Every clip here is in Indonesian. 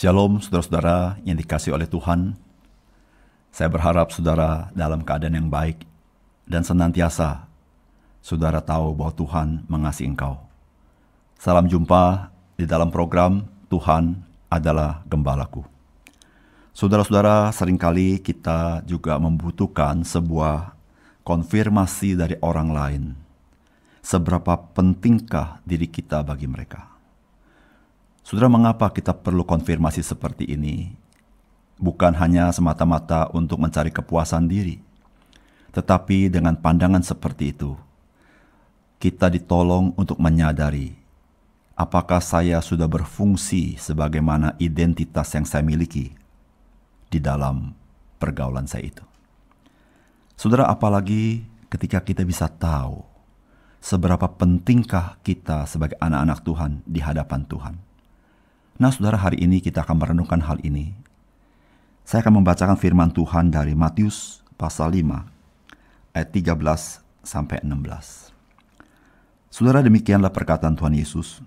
Shalom saudara-saudara yang dikasih oleh Tuhan. Saya berharap saudara dalam keadaan yang baik dan senantiasa saudara tahu bahwa Tuhan mengasihi engkau. Salam jumpa di dalam program Tuhan adalah Gembalaku. Saudara-saudara, sering kali kita juga membutuhkan sebuah konfirmasi dari orang lain. Seberapa pentingkah diri kita bagi mereka? Saudara, mengapa kita perlu konfirmasi seperti ini? Bukan hanya semata-mata untuk mencari kepuasan diri, tetapi dengan pandangan seperti itu, kita ditolong untuk menyadari apakah saya sudah berfungsi sebagaimana identitas yang saya miliki di dalam pergaulan saya itu. Saudara, apalagi ketika kita bisa tahu seberapa pentingkah kita sebagai anak-anak Tuhan di hadapan Tuhan Nah, saudara, hari ini kita akan merenungkan hal ini. Saya akan membacakan firman Tuhan dari Matius pasal 5 ayat 13 sampai 16. Saudara, demikianlah perkataan Tuhan Yesus.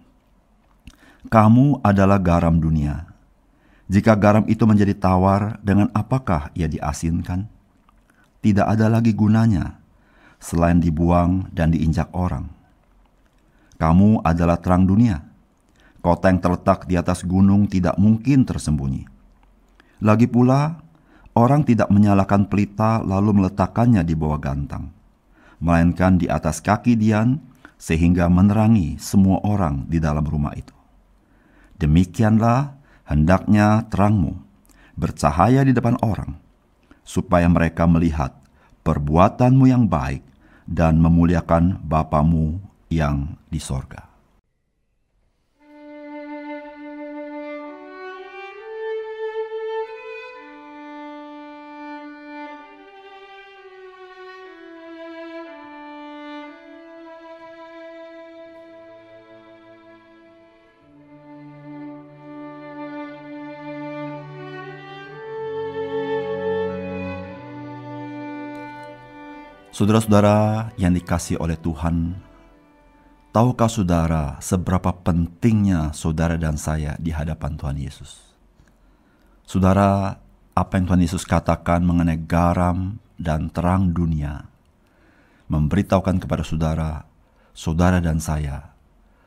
Kamu adalah garam dunia. Jika garam itu menjadi tawar, dengan apakah ia diasinkan? Tidak ada lagi gunanya selain dibuang dan diinjak orang. Kamu adalah terang dunia. Kota yang terletak di atas gunung tidak mungkin tersembunyi. Lagi pula, orang tidak menyalakan pelita lalu meletakkannya di bawah gantang, melainkan di atas kaki Dian sehingga menerangi semua orang di dalam rumah itu. Demikianlah hendaknya terangmu bercahaya di depan orang, supaya mereka melihat perbuatanmu yang baik dan memuliakan Bapamu yang di sorga. Saudara-saudara yang dikasih oleh Tuhan, tahukah saudara seberapa pentingnya saudara dan saya di hadapan Tuhan Yesus? Saudara, apa yang Tuhan Yesus katakan mengenai garam dan terang dunia, memberitahukan kepada saudara, saudara dan saya,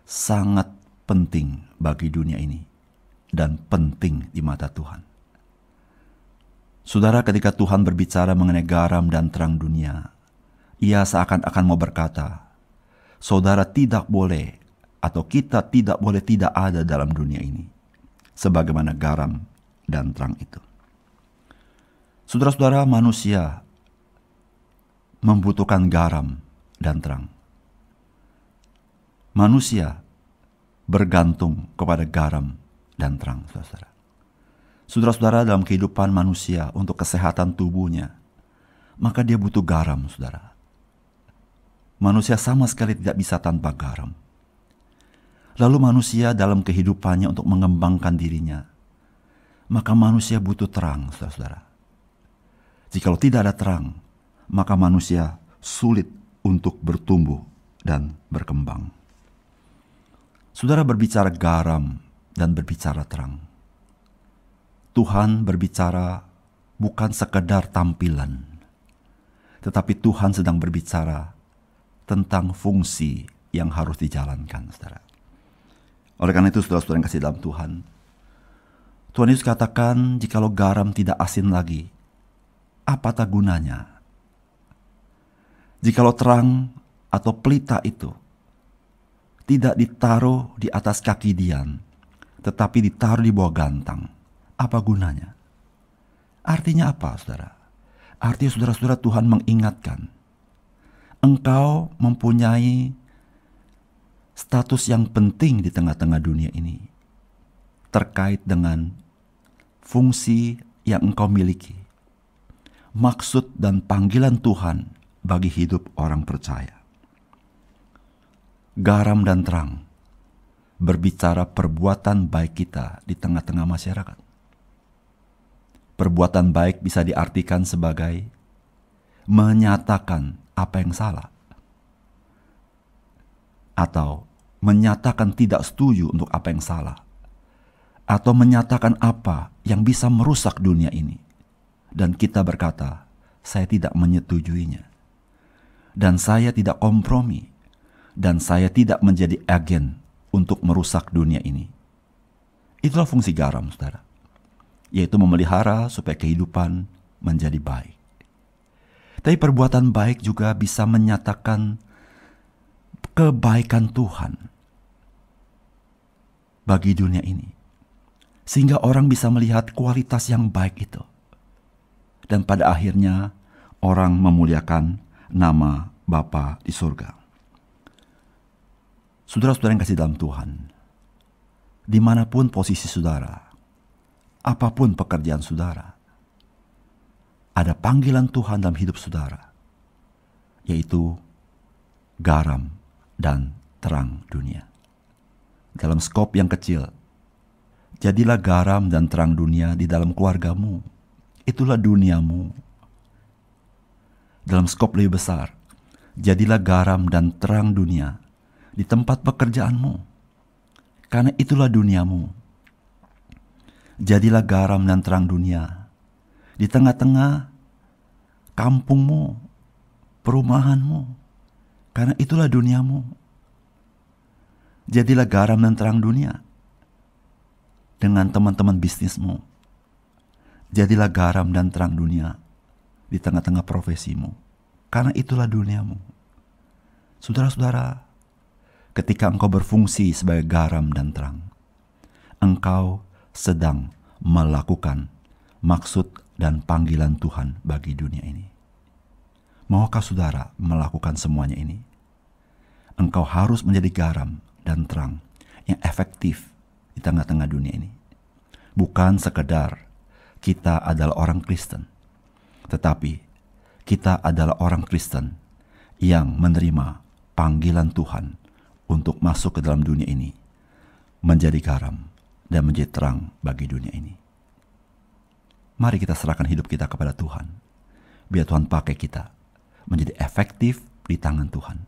sangat penting bagi dunia ini dan penting di mata Tuhan. Saudara, ketika Tuhan berbicara mengenai garam dan terang dunia, ia seakan-akan mau berkata, "Saudara tidak boleh, atau kita tidak boleh tidak ada dalam dunia ini, sebagaimana garam dan terang itu." Saudara-saudara, manusia membutuhkan garam dan terang. Manusia bergantung kepada garam dan terang, saudara. Saudara-saudara, dalam kehidupan manusia untuk kesehatan tubuhnya, maka dia butuh garam, saudara manusia sama sekali tidak bisa tanpa garam. Lalu manusia dalam kehidupannya untuk mengembangkan dirinya, maka manusia butuh terang, saudara-saudara. Jikalau tidak ada terang, maka manusia sulit untuk bertumbuh dan berkembang. Saudara berbicara garam dan berbicara terang. Tuhan berbicara bukan sekedar tampilan, tetapi Tuhan sedang berbicara tentang fungsi yang harus dijalankan, saudara. Oleh karena itu, saudara-saudara yang kasih dalam Tuhan, Tuhan Yesus katakan, jikalau garam tidak asin lagi, apa tak gunanya? Jikalau terang atau pelita itu tidak ditaruh di atas kaki Dian, tetapi ditaruh di bawah gantang, apa gunanya? Artinya apa, saudara? Artinya saudara-saudara Tuhan mengingatkan engkau mempunyai status yang penting di tengah-tengah dunia ini. terkait dengan fungsi yang engkau miliki, maksud dan panggilan Tuhan bagi hidup orang percaya. Garam dan terang berbicara perbuatan baik kita di tengah-tengah masyarakat. Perbuatan baik bisa diartikan sebagai menyatakan apa yang salah, atau menyatakan tidak setuju untuk apa yang salah, atau menyatakan apa yang bisa merusak dunia ini, dan kita berkata, "Saya tidak menyetujuinya, dan saya tidak kompromi, dan saya tidak menjadi agen untuk merusak dunia ini." Itulah fungsi garam, saudara. Yaitu memelihara supaya kehidupan menjadi baik. Tapi perbuatan baik juga bisa menyatakan kebaikan Tuhan bagi dunia ini. Sehingga orang bisa melihat kualitas yang baik itu. Dan pada akhirnya orang memuliakan nama Bapa di surga. Saudara-saudara yang kasih dalam Tuhan, di mana pun posisi saudara, apa pun pekerjaan saudara, ada panggilan Tuhan dalam hidup saudara, yaitu garam dan terang dunia. Dalam skop yang kecil, jadilah garam dan terang dunia di dalam keluargamu. Itulah duniamu. Dalam skop lebih besar, jadilah garam dan terang dunia di tempat pekerjaanmu. Karena itulah duniamu jadilah garam dan terang dunia di tengah-tengah kampungmu, perumahanmu, karena itulah duniamu. Jadilah garam dan terang dunia dengan teman-teman bisnismu. Jadilah garam dan terang dunia di tengah-tengah profesimu, karena itulah duniamu. Saudara-saudara, ketika engkau berfungsi sebagai garam dan terang, engkau sedang melakukan maksud dan panggilan Tuhan bagi dunia ini. Maukah saudara melakukan semuanya ini? Engkau harus menjadi garam dan terang yang efektif di tengah-tengah dunia ini. Bukan sekedar kita adalah orang Kristen, tetapi kita adalah orang Kristen yang menerima panggilan Tuhan untuk masuk ke dalam dunia ini, menjadi garam dan menjadi terang bagi dunia ini. Mari kita serahkan hidup kita kepada Tuhan. Biar Tuhan pakai kita menjadi efektif di tangan Tuhan.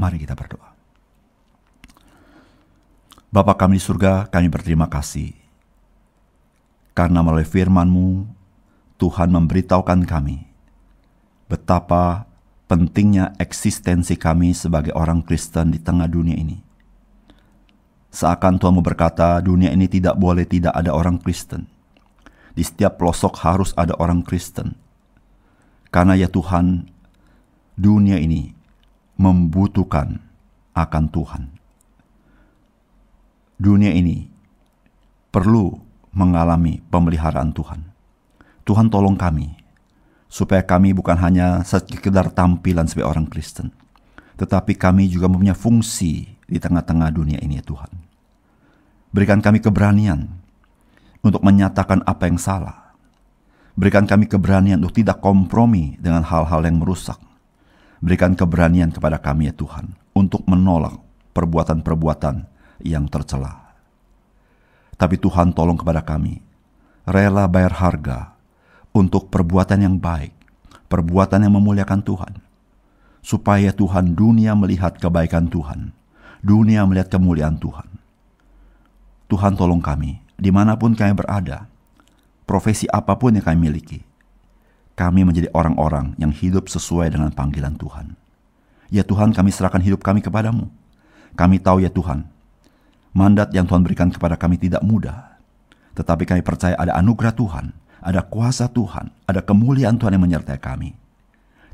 Mari kita berdoa. Bapa kami di surga, kami berterima kasih. Karena melalui firman-Mu, Tuhan memberitahukan kami betapa pentingnya eksistensi kami sebagai orang Kristen di tengah dunia ini Seakan Tuhan berkata, dunia ini tidak boleh tidak ada orang Kristen. Di setiap pelosok harus ada orang Kristen. Karena ya Tuhan, dunia ini membutuhkan akan Tuhan. Dunia ini perlu mengalami pemeliharaan Tuhan. Tuhan tolong kami, supaya kami bukan hanya sekedar tampilan sebagai orang Kristen, tetapi kami juga mempunyai fungsi di tengah-tengah dunia ini ya Tuhan. Berikan kami keberanian untuk menyatakan apa yang salah. Berikan kami keberanian untuk tidak kompromi dengan hal-hal yang merusak. Berikan keberanian kepada kami ya Tuhan untuk menolak perbuatan-perbuatan yang tercela. Tapi Tuhan tolong kepada kami, rela bayar harga untuk perbuatan yang baik, perbuatan yang memuliakan Tuhan, supaya Tuhan dunia melihat kebaikan Tuhan, dunia melihat kemuliaan Tuhan. Tuhan tolong kami, di mana pun kami berada, profesi apa pun yang kami miliki, kami menjadi orang-orang yang hidup sesuai dengan panggilan Tuhan. Ya Tuhan, kami serahkan hidup kami kepadamu. Kami tahu ya Tuhan, mandat yang Tuhan berikan kepada kami tidak mudah. Tetapi kami percaya ada anugerah Tuhan, ada kuasa Tuhan, ada kemuliaan Tuhan yang menyertai kami.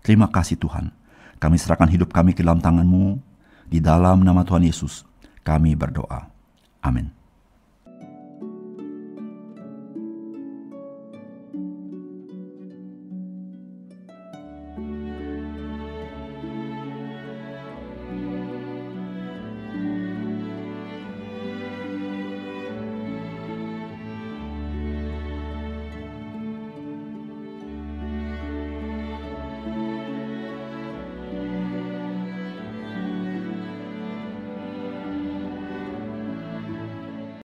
Terima kasih Tuhan, kami serahkan hidup kami ke dalam tanganmu, di dalam nama Tuhan Yesus, kami berdoa. Amin.